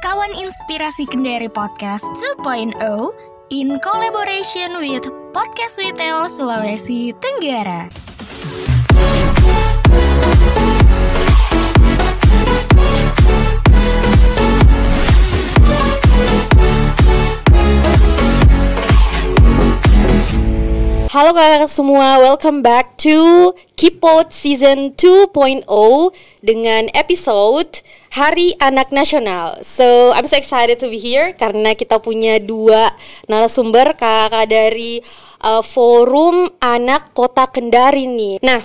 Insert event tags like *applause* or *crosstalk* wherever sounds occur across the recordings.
Kawan Inspirasi Kendari Podcast 2.0 in collaboration with Podcast Retail Sulawesi Tenggara. Halo kakak semua, welcome back to Kipot Season 2.0 dengan episode Hari Anak Nasional. So, I'm so excited to be here karena kita punya dua narasumber kakak dari uh, Forum Anak Kota Kendari nih. Nah,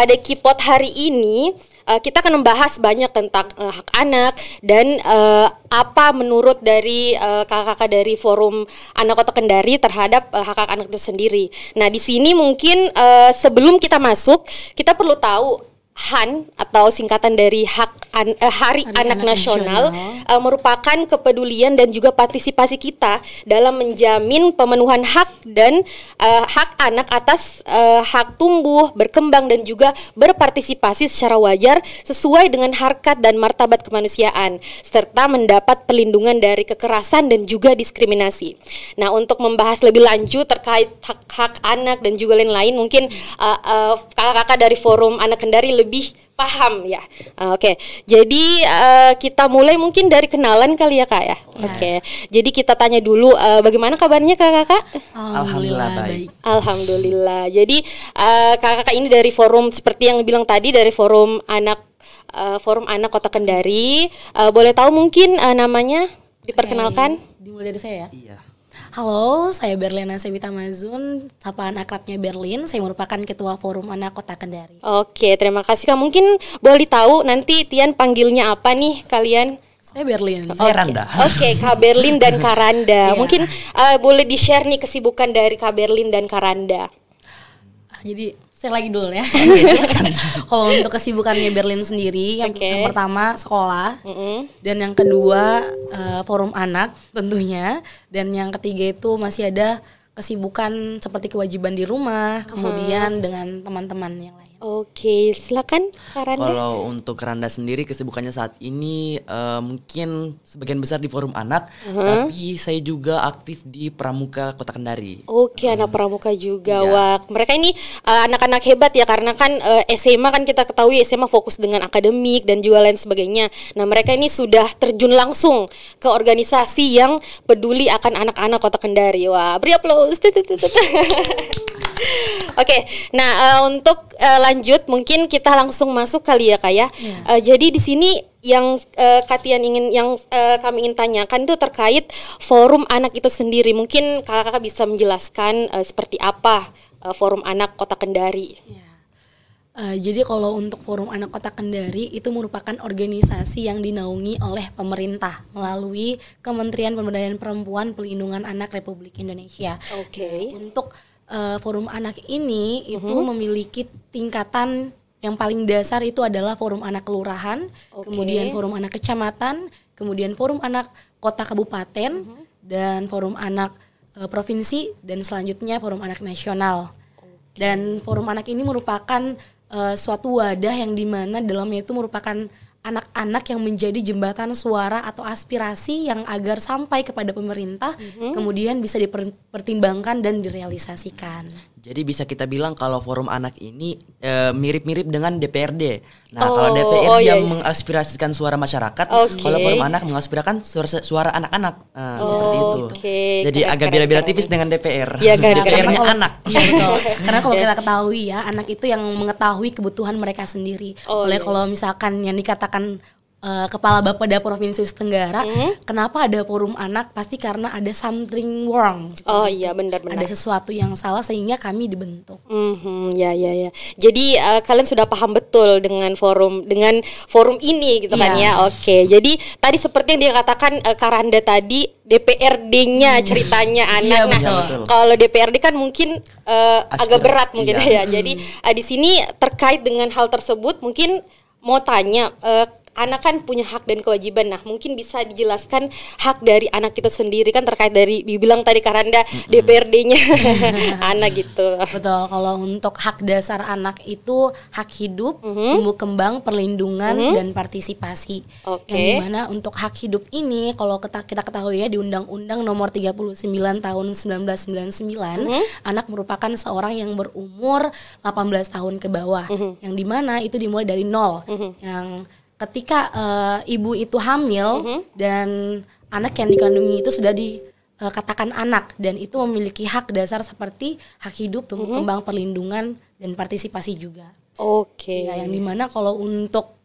pada Kipot hari ini uh, kita akan membahas banyak tentang uh, hak anak dan uh, apa menurut dari uh, kakak-kakak dari Forum Anak Kota Kendari terhadap uh, hak-hak anak itu sendiri. Nah, di sini mungkin uh, sebelum kita masuk, kita perlu tahu HAN atau singkatan dari Hak an, uh, Hari, Hari Anak, Anak Nasional, Nasional. uh, merupakan kepedulian dan juga partisipasi kita dalam menjamin pemenuhan hak dan uh, hak anak atas uh, hak tumbuh, berkembang dan juga berpartisipasi secara wajar sesuai dengan harkat dan martabat kemanusiaan serta mendapat perlindungan dari kekerasan dan juga diskriminasi. Nah, untuk membahas lebih lanjut terkait hak-hak anak dan juga lain-lain mungkin uh, uh, kakak-kakak dari Forum Anak Kendari lebih paham ya. Uh, Oke, jadi uh, kita mulai mungkin dari kenalan kali ya kak ya. Oke, jadi kita tanya dulu uh, bagaimana kabarnya kakak-kakak? Alhamdulillah Alhamdulillah, baik. Alhamdulillah. Jadi uh, kakak-kakak ini dari forum seperti yang bilang tadi dari forum anak uh, forum anak Kota Kendari. Uh, boleh tahu mungkin uh, namanya diperkenalkan? Dimulai dari saya ya. Iya. Halo, saya Berliana Sewita Mazun, sapaan akrabnya Berlin. Saya merupakan ketua Forum Anak Kota Kendari. Oke, terima kasih kak. Mungkin boleh tahu nanti Tian panggilnya apa nih kalian? Saya Berlin. Saya Oke. Randa. Oke, Kak Berlin dan Kak Randa. *laughs* Iya. Mungkin uh, boleh di-share nih kesibukan dari Kak Berlin dan Kak Randa. Jadi saya lagi dulu ya. *laughs* Kalau untuk kesibukannya Berlin sendiri, yang, Oke. yang pertama sekolah, Mm-mm. dan yang kedua eh, Forum Anak tentunya, dan yang ketiga itu masih ada kesibukan seperti kewajiban di rumah, kemudian dengan teman-teman yang lain. Oke, silakan Kak Randa. Kalau untuk Randa sendiri kesibukannya saat ini eh, mungkin sebagian besar di forum anak, tapi saya juga aktif di Pramuka Kota Kendari. Oke, anak pramuka juga. Wah, mereka ini uh, anak-anak hebat ya karena kan uh, SMA kan kita ketahui SMA fokus dengan akademik dan juga lain sebagainya. Nah, mereka ini sudah terjun langsung ke organisasi yang peduli akan anak-anak Kota Kendari. Wah, beri aplaus. *laughs* Oke, nah uh, untuk uh, lanjut mungkin kita langsung masuk kali ya kak ya. Uh, jadi di sini yang uh, Katian ingin yang uh, kami ingin tanyakan itu terkait forum anak itu sendiri. Mungkin kakak-kakak bisa menjelaskan uh, seperti apa uh, forum anak Kota Kendari. Ya. Eh, jadi kalau untuk Forum Anak Kota Kendari itu merupakan organisasi yang dinaungi oleh pemerintah melalui Kementerian Pemberdayaan Perempuan Pelindungan Anak Republik Indonesia. Oke. Untuk eh, Forum Anak ini itu memiliki tingkatan yang paling dasar itu adalah Forum Anak Kelurahan, Oke. kemudian Forum Anak Kecamatan, kemudian Forum Anak Kota Kabupaten, dan Forum Anak eh, Provinsi, dan selanjutnya Forum Anak Nasional. Dan forum anak ini merupakan eh, suatu wadah yang di mana dalamnya itu merupakan anak-anak yang menjadi jembatan suara atau aspirasi yang agar sampai kepada pemerintah, kemudian bisa dipertimbangkan dan direalisasikan. Jadi bisa kita bilang kalau forum anak ini eh, mirip-mirip dengan DPRD. Nah, Oh, kalau DPRD oh iya, yang iya. mengaspirasikan suara masyarakat, Oke. kalau forum anak mengaspirasikan suara suara anak-anak. Nah, seperti itu. Oh, oke. Jadi Keren, agak keren, beda-beda keren. tipis dengan DPR. Iya? *laughs* Nah, DPR-nya karena kalau- anak. *laughs* Betul. Karena kalau kita ketahui ya, anak itu yang mengetahui kebutuhan mereka sendiri. Oh, Oleh iya. kalau misalkan yang dikatakan eh, kepala Bapeda Provinsi Sulawesi Tenggara, Hmm? kenapa ada forum anak? Pasti karena ada something wrong. Oh iya, benar-benar. Ada sesuatu yang salah sehingga kami dibentuk. Mhm, ya ya ya. Jadi eh, kalian sudah paham betul dengan forum dengan forum ini gitu kan Iya. ya. Oke. Jadi tadi seperti yang dia katakan eh, Karanda tadi DPRD-nya ceritanya anak. Iya, nah, kalau DPRD kan mungkin eh, agak berat mungkin iya. ya. Jadi eh, di sini terkait dengan hal tersebut mungkin mau tanya eh, anak kan punya hak dan kewajiban. Nah, mungkin bisa dijelaskan hak dari anak kita sendiri kan terkait dari dibilang tadi Karanda DPRD-nya *laughs* anak gitu. Betul, kalau untuk hak dasar anak itu hak hidup, tumbuh kembang, perlindungan dan partisipasi. Oke. Yang di mana untuk hak hidup ini kalau kita, kita ketahui ya di Undang-Undang Nomor 39 Tahun 1999, anak merupakan seorang yang berumur 18 tahun ke bawah. Yang di mana itu dimulai dari nol. Yang ketika eh, ibu itu hamil dan anak yang dikandungi itu sudah dikatakan anak dan itu memiliki hak dasar seperti hak hidup, tumbuh kembang, perlindungan dan partisipasi juga. Oke. Ya, yang di mana kalau untuk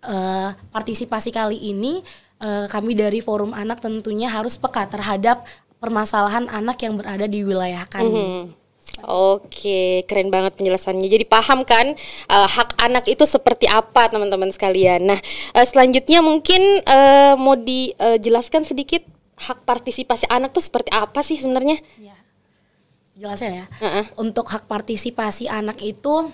eh, partisipasi kali ini eh, kami dari Forum Anak tentunya harus peka terhadap permasalahan anak yang berada di wilayah kami. Hmm. Oke, keren banget penjelasannya. Jadi paham kan eh, hak anak itu seperti apa teman-teman sekalian. Nah, eh, selanjutnya mungkin eh, mau dijelaskan sedikit hak partisipasi anak tuh seperti apa sih sebenarnya? Ya. Jelasin ya. Heeh. Untuk hak partisipasi anak itu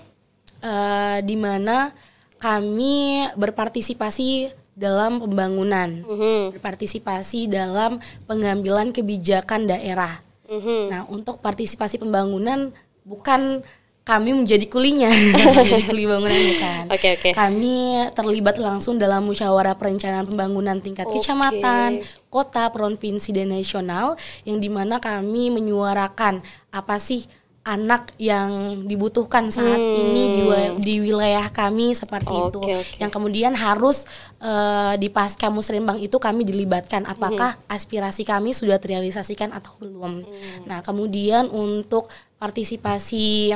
eh, di mana kami berpartisipasi dalam pembangunan, Mhm. berpartisipasi dalam pengambilan kebijakan daerah. Mhm. Nah, untuk partisipasi pembangunan bukan kami menjadi kulinya, *laughs* menjadi *laughs* kuli bangunan bukan. Oke, oke. Kami terlibat langsung dalam musyawarah perencanaan pembangunan tingkat Oke. kecamatan, kota, provinsi dan nasional yang di mana kami menyuarakan apa sih anak yang dibutuhkan saat ini di, di wilayah kami seperti itu. Hmm. Oke, oke. yang kemudian harus eh, di pasca musrembang itu kami dilibatkan. Apakah aspirasi kami sudah terrealisasikan atau belum? Nah kemudian untuk partisipasi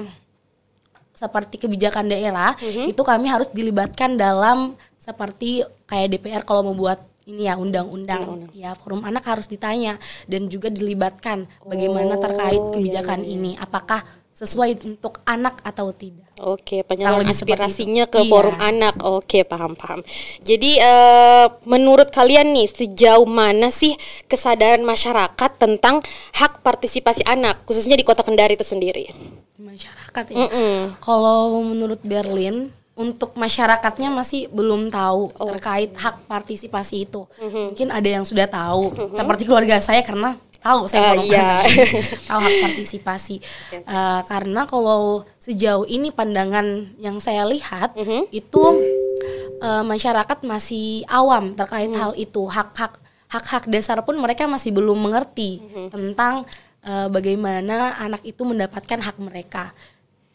seperti kebijakan daerah itu kami harus dilibatkan dalam seperti kayak DPR kalau membuat ini ya undang-undang ya forum anak harus ditanya dan juga dilibatkan bagaimana terkait kebijakan ini apakah sesuai untuk anak atau tidak Oke, penyaluran aspirasinya ke Iya. forum anak. Oke, paham paham. Jadi eh, menurut kalian nih sejauh mana sih kesadaran masyarakat tentang hak partisipasi anak khususnya di Kota Kendari itu sendiri? di masyarakat ya kalau menurut Berlin untuk masyarakatnya masih belum tahu terkait hak partisipasi itu. Mungkin ada yang sudah tahu seperti keluarga saya karena tahu saya forum iya. *laughs* tahu hak partisipasi. Eh, karena kalau sejauh ini pandangan yang saya lihat itu eh, masyarakat masih awam terkait hal itu. Hak-hak hak-hak dasar pun mereka masih belum mengerti tentang eh, bagaimana anak itu mendapatkan hak mereka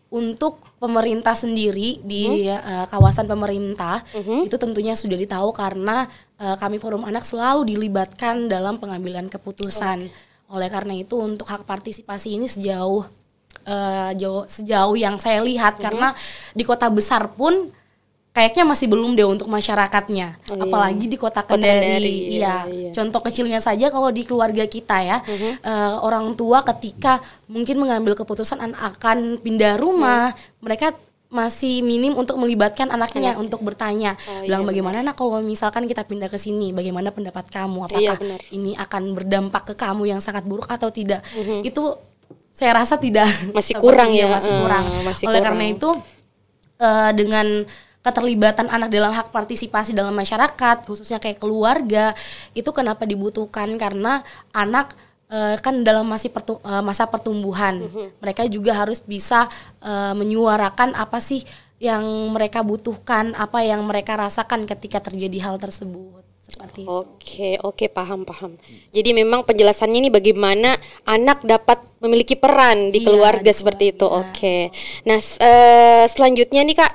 untuk pemerintah sendiri di eh, kawasan pemerintah itu tentunya sudah ditahu karena eh, kami forum anak selalu dilibatkan dalam pengambilan keputusan. Oleh karena itu untuk hak partisipasi ini sejauh eh, jauh sejauh yang saya lihat karena di kota besar pun kayaknya masih belum deh untuk masyarakatnya. Oh, iya. Apalagi di kota Kendari. Kendari, iya, Iya. iya. Contoh kecilnya saja kalau di keluarga kita ya, Mhm. eh, orang tua ketika mungkin mengambil keputusan an- akan pindah rumah, Mhm. mereka masih minim untuk melibatkan anaknya untuk bertanya, Oh, bilang iya, bagaimana nak kalau misalkan kita pindah ke sini, bagaimana pendapat kamu, Iya, apakah benar. ini akan berdampak ke kamu yang sangat buruk atau tidak? Itu saya rasa tidak. Masih kurang *laughs* ya, masih eh, kurang. masih Oleh kurang. karena itu eh, dengan keterlibatan anak dalam hak partisipasi dalam masyarakat khususnya kayak keluarga itu kenapa dibutuhkan karena anak eh, kan dalam masih pertu- eh, masa pertumbuhan mereka juga harus bisa eh, menyuarakan apa sih yang mereka butuhkan apa yang mereka rasakan ketika terjadi hal tersebut seperti. Oke, oke, paham, paham. Jadi memang penjelasannya ini bagaimana anak dapat memiliki peran di Iya, keluarga di seperti itu. keluarga. Oke. Nah, eh, selanjutnya nih Kak,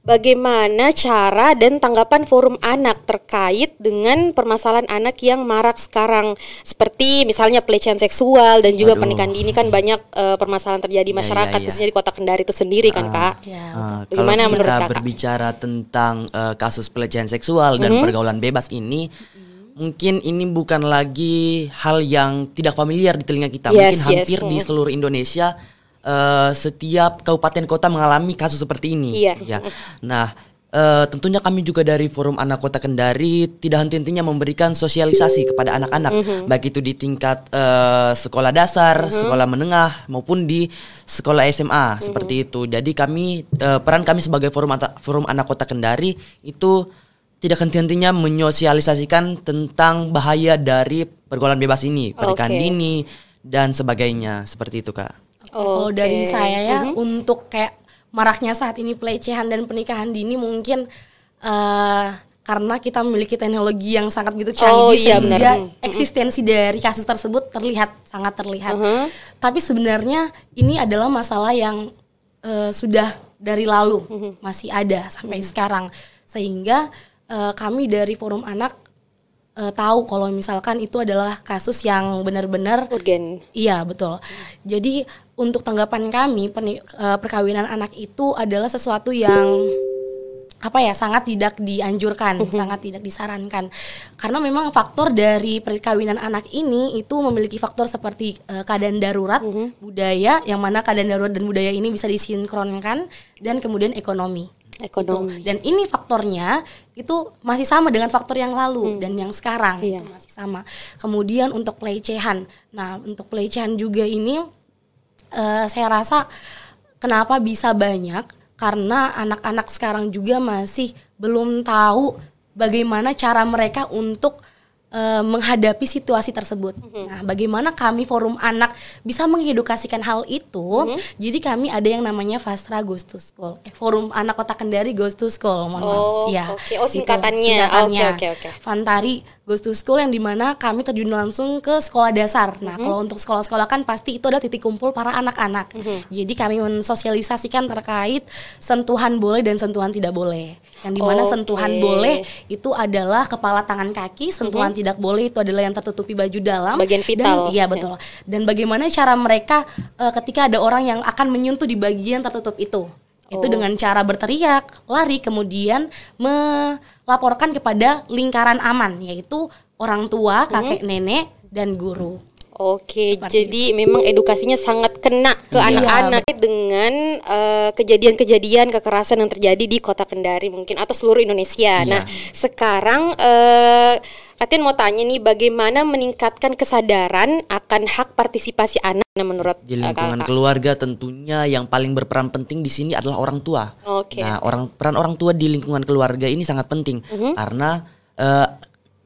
bagaimana cara dan tanggapan forum anak terkait dengan permasalahan anak yang marak sekarang seperti misalnya pelecehan seksual dan juga Waduh. pernikahan dini kan banyak eh, permasalahan terjadi di Iya, masyarakat iya, iya. khususnya di Kota Kendari itu sendiri kan, Kak? Ya, Ah, Bagaimana kalau menurut kita Kakak? berbicara tentang eh, kasus pelecehan seksual dan Mhm. pergaulan bebas ini, mungkin ini bukan lagi hal yang tidak familiar di telinga kita. Yes, mungkin yes. hampir di Mhm. seluruh Indonesia eh, setiap kabupaten kota mengalami kasus seperti ini. Iya. Ya. Nah, eh, tentunya kami juga dari Forum Anak Kota Kendari tidak henti-hentinya memberikan sosialisasi kepada anak-anak, Mhm. baik itu di tingkat eh, sekolah dasar, sekolah menengah maupun di sekolah SMA Mhm. seperti itu. Jadi kami eh, peran kami sebagai Forum Ata- Forum Anak Kota Kendari itu tidak henti-hentinya menyosialisasikan tentang bahaya dari pergaulan bebas ini, pernikahan Oke. dini dan sebagainya seperti itu kak. Kalau Oke. dari saya ya Mhm. untuk kayak maraknya saat ini pelecehan dan pernikahan dini mungkin eh, karena kita memiliki teknologi yang sangat begitu Oh, canggih iya, sehingga benar. Mhm. eksistensi dari kasus tersebut terlihat sangat terlihat. Tapi sebenarnya ini adalah masalah yang eh, sudah dari lalu Mhm. masih ada sampai sekarang sehingga eh, kami dari forum anak tahu kalau misalkan itu adalah kasus yang benar-benar Urgen. Iya betul. Jadi untuk tanggapan kami eh, perkawinan anak itu adalah sesuatu yang apa ya sangat tidak dianjurkan, sangat tidak disarankan. Karena memang faktor dari perkawinan anak ini itu memiliki faktor seperti eh, keadaan darurat, budaya yang mana keadaan darurat dan budaya ini bisa disinkronkan dan kemudian ekonomi. Ekonomi. Gitu. Dan ini faktornya itu masih sama dengan faktor yang lalu dan yang sekarang Iya. itu masih sama. Kemudian untuk pelecehan, nah untuk pelecehan juga ini eh, saya rasa kenapa bisa banyak? Karena anak-anak sekarang juga masih belum tahu bagaimana cara mereka untuk eh, menghadapi situasi tersebut. Nah, bagaimana kami forum anak bisa mengedukasikan hal itu? Jadi kami ada yang namanya Fastra Goes to School. Eh, forum anak Kota Kendari Goes to School. Mohon maaf. Oh, Iya, oke. Oh, gitu, singkatannya. singkatannya. Oke, oke, oke. Fantari Goes to School yang di mana kami terjun langsung ke sekolah dasar. Nah, Mhm. kalau untuk sekolah-sekolah kan pasti itu ada titik kumpul para anak-anak. Mhm. Jadi kami mensosialisasikan terkait sentuhan boleh dan sentuhan tidak boleh. Yang di mana Oke. sentuhan boleh itu adalah kepala tangan kaki, sentuhan tidak boleh itu adalah yang tertutupi baju dalam. Bagian vital. Dan, iya betul. Dan bagaimana cara mereka eh, ketika ada orang yang akan menyentuh di bagian tertutup itu? Itu Oh. dengan cara berteriak, lari, kemudian melaporkan kepada lingkaran aman, yaitu orang tua, kakek nenek, dan guru. Oke, Seperti jadi memang edukasinya sangat kena ke Iya, anak-anak dengan eh, kejadian-kejadian kekerasan yang terjadi di Kota Kendari mungkin atau seluruh Indonesia. Iya. Nah, sekarang eh Katin mau tanya nih bagaimana meningkatkan kesadaran akan hak partisipasi anak Nah, menurut Di eh, lingkungan kakak? keluarga tentunya yang paling berperan penting di sini adalah orang tua. Oke. Nah, orang peran orang tua di lingkungan keluarga ini sangat penting Mhm. karena eh,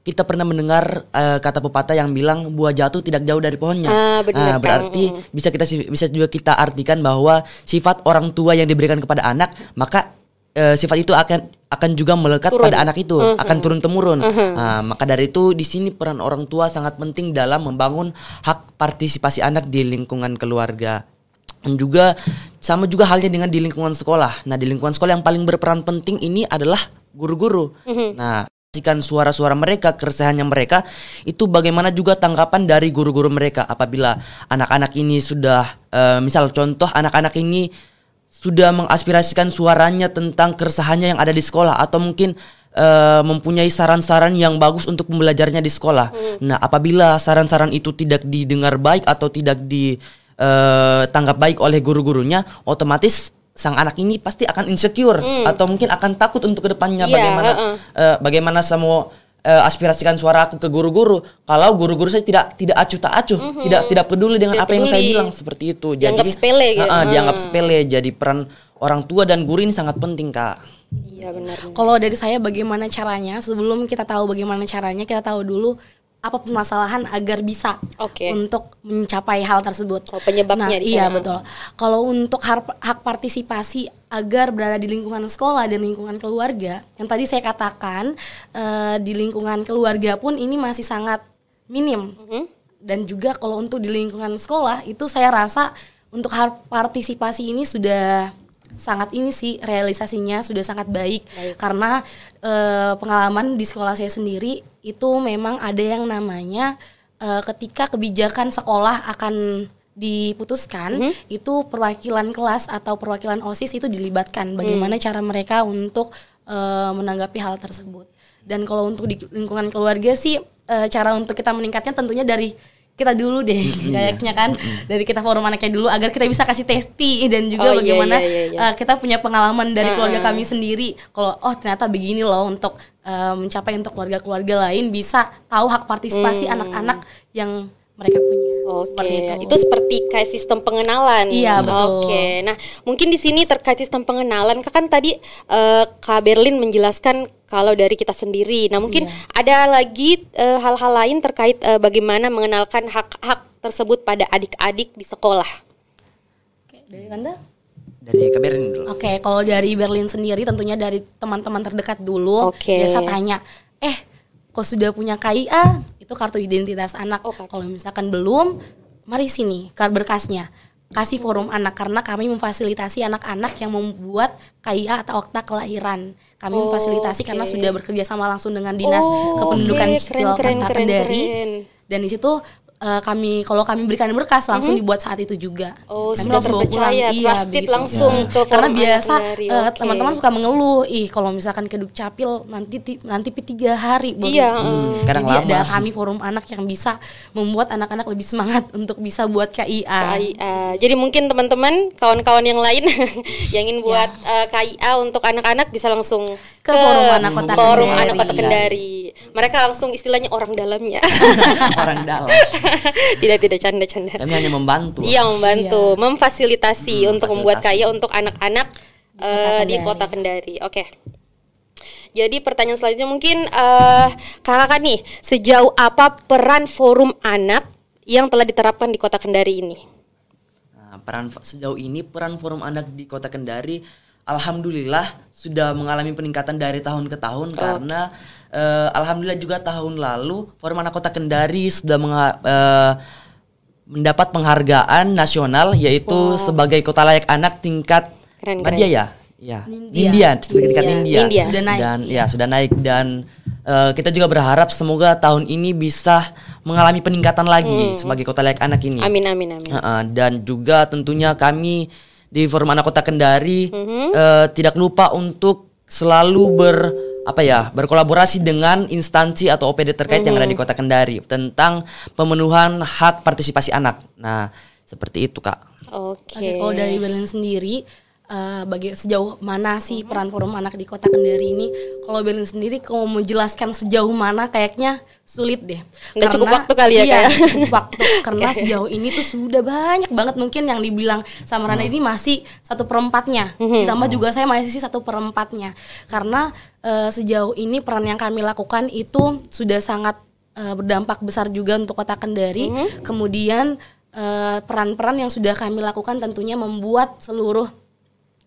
kita pernah mendengar eh, kata pepatah yang bilang buah jatuh tidak jauh dari pohonnya. Ah, benar, Nah, berarti Mhm. bisa kita bisa juga kita artikan bahwa sifat orang tua yang diberikan kepada anak maka eh, sifat itu akan akan juga melekat Turun. pada anak itu, akan turun temurun. Nah, maka dari itu di sini peran orang tua sangat penting dalam membangun hak partisipasi anak di lingkungan keluarga. Dan juga sama juga halnya dengan di lingkungan sekolah. Nah, di lingkungan sekolah yang paling berperan penting ini adalah guru-guru. Nah, pastikan suara-suara mereka, keresahannya mereka itu bagaimana juga tanggapan dari guru-guru mereka apabila anak-anak ini sudah eh, misal contoh anak-anak ini sudah mengaspirasikan suaranya tentang keresahannya yang ada di sekolah atau mungkin eh, mempunyai saran-saran yang bagus untuk pembelajarnya di sekolah. Nah, apabila saran-saran itu tidak didengar baik atau tidak ditanggap baik oleh guru-gurunya, otomatis sang anak ini pasti akan insecure atau mungkin akan takut untuk ke depannya Iya, bagaimana heeh. eh, bagaimana saya mau eh, aspirasikan suara aku ke guru-guru kalau guru-guru saya tidak tidak acuh tak acuh tidak tidak peduli dengan. Tidak apa yang saya peduli. bilang seperti itu Dianggap sepele gitu. Heeh, dianggap Hmm. sepele jadi peran orang tua dan guru ini sangat penting kak Iya benar. benar. Kalau dari saya bagaimana caranya? Sebelum kita tahu bagaimana caranya, kita tahu dulu apa permasalahan agar bisa Oke. untuk mencapai hal tersebut. Oh, penyebabnya Nah, di iya sana. betul. Kalau untuk hak partisipasi agar berada di lingkungan sekolah dan lingkungan keluarga, yang tadi saya katakan eh, di lingkungan keluarga pun ini masih sangat minim. Mhm. Dan juga kalau untuk di lingkungan sekolah itu saya rasa untuk hak partisipasi ini sudah sangat ini sih realisasinya sudah sangat baik, karena eh, pengalaman di sekolah saya sendiri itu memang ada yang namanya eh, ketika kebijakan sekolah akan diputuskan itu perwakilan kelas atau perwakilan osis itu dilibatkan. Bagaimana cara mereka untuk eh, menanggapi hal tersebut. Dan kalau untuk di lingkungan keluarga sih eh, cara untuk kita meningkatnya tentunya dari kita dulu deh *laughs* kayaknya kan dari kita forum anaknya dulu agar kita bisa kasih testi dan juga Oh, iya, bagaimana iya, iya, iya. eh, kita punya pengalaman dari keluarga kami sendiri kalau oh ternyata begini loh untuk eh, mencapai untuk keluarga-keluarga lain bisa tahu hak partisipasi Hmm. anak-anak yang mereka punya Oke, seperti itu. itu seperti kayak sistem pengenalan. Iya, betul. Oke, nah mungkin di sini terkait sistem pengenalan, Kak, kan tadi eh, Kak Berlin menjelaskan kalau dari kita sendiri. Nah, mungkin Iya. ada lagi eh, hal-hal lain terkait eh, bagaimana mengenalkan hak-hak tersebut pada adik-adik di sekolah. Oke, dari Randa? Dari KBRI dulu. Oke, kalau dari Berlin sendiri tentunya dari teman-teman terdekat dulu Oke. biasa tanya, "Eh, kok sudah punya KIA?" Itu kartu identitas anak. Oh, kartu. kalau misalkan belum, mari sini berkasnya. Kasih forum anak karena kami memfasilitasi anak-anak yang membuat KIA atau akta kelahiran. Kami Oh, memfasilitasi karena oke. sudah bekerja sama langsung dengan Dinas Oh, Kependudukan oke. Sipil Keren, keren, Kendari. keren. Dan di situ eh, kami kalau kami berikan berkas langsung dibuat saat itu juga. Oh, Kami sudah terpercaya, pulang. Iya, begitu. langsung ke Karena forum biasa eh, teman-teman suka mengeluh, ih kalau misalkan ke Dukcapil nanti ti- nanti pi tiga hari baru. Iya, Hmm, Jadi lama. ada kami forum anak yang bisa membuat anak-anak lebih semangat untuk bisa buat KIA. KIA. Jadi mungkin teman-teman, kawan-kawan yang lain *laughs* yang ingin buat eh, KIA untuk anak-anak bisa langsung Ke Forum Anak Kota Forum Kendari. Anak Kota Kendari. Mereka langsung istilahnya orang dalamnya. *laughs* Orang dalam. *laughs* tidak tidak canda-canda. Kami hanya membantu. Iya membantu, memfasilitasi Hmm, untuk membuat. KIA untuk anak-anak eh, di Kota Kendari. Oke. Jadi pertanyaan selanjutnya mungkin eh kakak nih sejauh apa peran forum anak yang telah diterapkan di Kota Kendari ini? Nah, peran sejauh ini peran forum anak di Kota Kendari alhamdulillah sudah mengalami peningkatan dari tahun ke tahun karena eh, alhamdulillah juga tahun lalu forum anak Kota Kendari sudah eh, mendapat penghargaan nasional yaitu sebagai kota layak anak tingkat Keren, ya. Ya, Nindya. Nindya, tingkat Nindya. Nindya. Sudah naik. Dan ya sudah naik dan eh, kita juga berharap semoga tahun ini bisa mengalami peningkatan lagi sebagai kota layak anak ini. Amin amin amin. Heeh, dan juga tentunya kami di Forum Anak Kota Kendari Mm-hmm. eh, tidak lupa untuk selalu ber apa ya berkolaborasi dengan instansi atau OPD terkait yang ada Mm-hmm. di Kota Kendari tentang pemenuhan hak partisipasi anak. Nah, seperti itu kak. Oke. Oke, kalau dari Berlin sendiri eh, bagi sejauh mana sih peran forum anak di kota Kendari ini? Kalau Berlin sendiri kalau mau menjelaskan sejauh mana kayaknya sulit deh. Nggak cukup waktu kali ya, iya, ya? cukup waktu *laughs* karena sejauh ini tuh sudah banyak banget mungkin yang dibilang sama Rana ini masih satu perempatnya. Ditambah juga saya masih satu perempatnya karena eh, sejauh ini peran yang kami lakukan itu sudah sangat eh, berdampak besar juga untuk kota Kendari. Kemudian peran-peran yang sudah kami lakukan tentunya membuat seluruh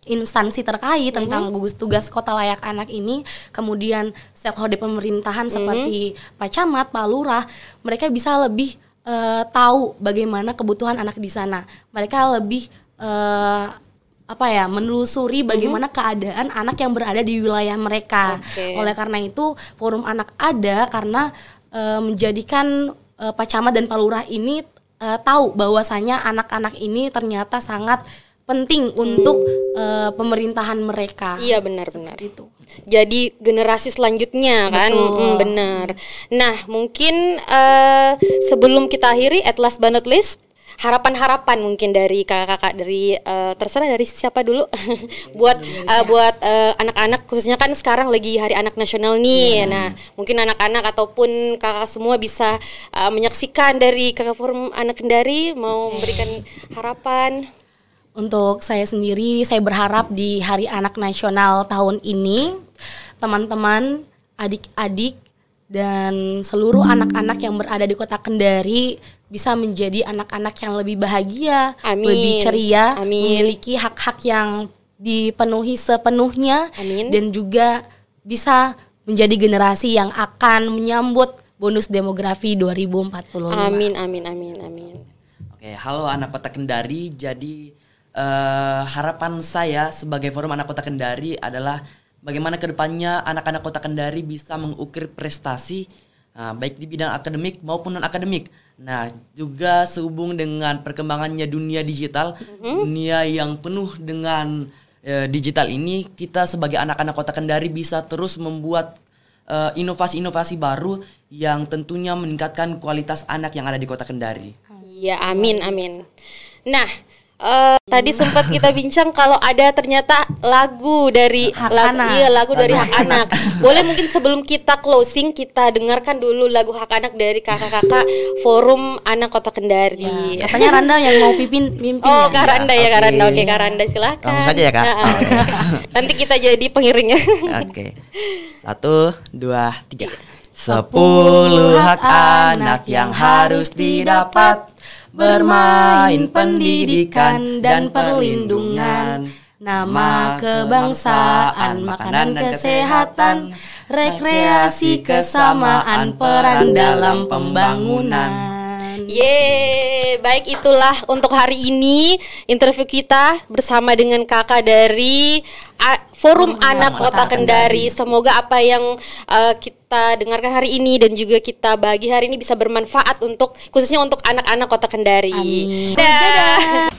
instansi terkait tentang gugus tugas kota layak anak ini, kemudian stakeholder pemerintahan seperti Pak Camat, Pak Lurah, mereka bisa lebih eh, tahu bagaimana kebutuhan anak di sana. Mereka lebih eh, apa ya menelusuri bagaimana keadaan anak yang berada di wilayah mereka. Oke. Oleh karena itu, forum anak ada karena eh, menjadikan eh, Pak Camat dan Pak Lurah ini eh, tahu bahwasanya anak-anak ini ternyata sangat penting untuk eh, pemerintahan mereka. Iya benar-benar. Itu. Jadi generasi selanjutnya kan, Betul. Hmm, benar. Nah mungkin eh, sebelum kita akhiri, at last but not least, harapan-harapan mungkin dari kakak-kakak dari eh, terserah dari siapa dulu, *laughs* buat eh, buat anak-anak khususnya kan sekarang lagi Hari Anak Nasional nih. Nah mungkin anak-anak ataupun kakak semua bisa eh, menyaksikan dari kakak forum anak Kendari mau memberikan harapan. Untuk saya sendiri, saya berharap di Hari Anak Nasional tahun ini, teman-teman, adik-adik, dan seluruh anak-anak yang berada di kota Kendari bisa menjadi anak-anak yang lebih bahagia, Amin. lebih ceria, Amin. memiliki hak-hak yang dipenuhi sepenuhnya, Amin. dan juga bisa menjadi generasi yang akan menyambut bonus demografi 2045. Amin amin amin amin. Oke, halo anak kota Kendari. Jadi eh, harapan saya sebagai forum anak kota Kendari adalah bagaimana ke depannya anak-anak kota Kendari bisa mengukir prestasi nah, baik di bidang akademik maupun non akademik. Nah, juga sehubung dengan perkembangannya dunia digital, dunia yang penuh dengan eh, digital ini, kita sebagai anak-anak kota Kendari bisa terus membuat eh, inovasi-inovasi baru yang tentunya meningkatkan kualitas anak yang ada di kota Kendari. Iya, amin, amin. Nah, eh, tadi sempat kita bincang kalau ada ternyata lagu dari Hak lagu, anak. iya lagu dari hak anak. Boleh mungkin sebelum kita closing kita dengarkan dulu lagu hak anak dari kakak-kakak Forum Anak Kota Kendari. Katanya Randa yang mau pimpin pimpin Oh, ya? Kak Randa ya, Kak Oke. Randa. Oke, Kak Randa silakan. Langsung saja ya, Kak? Nah, Oke. *laughs* Nanti kita jadi pengiringnya. Oke. Satu, dua, tiga. Sepuluh hak anak yang harus didapat Bermain pendidikan dan perlindungan Nama kebangsaan, makanan kesehatan, rekreasi kesamaan, peran dalam pembangunan. Yeay, baik itulah untuk hari ini interview kita bersama dengan kakak dari A- Forum Anak Kota Kendari. Semoga apa yang uh, kita dengarkan hari ini dan juga kita bagi hari ini bisa bermanfaat untuk khususnya untuk anak-anak Kota Kendari. Amin. Dadah.